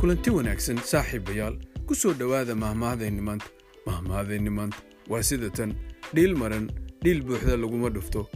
kulanti wanaagsan saaxiibayaal. Ku soo dhowaada mahmahdeenni maanta. Mahmahdeenni maanta waa sida tan. Dhiil maran dhiil buuxda laguma dhufto.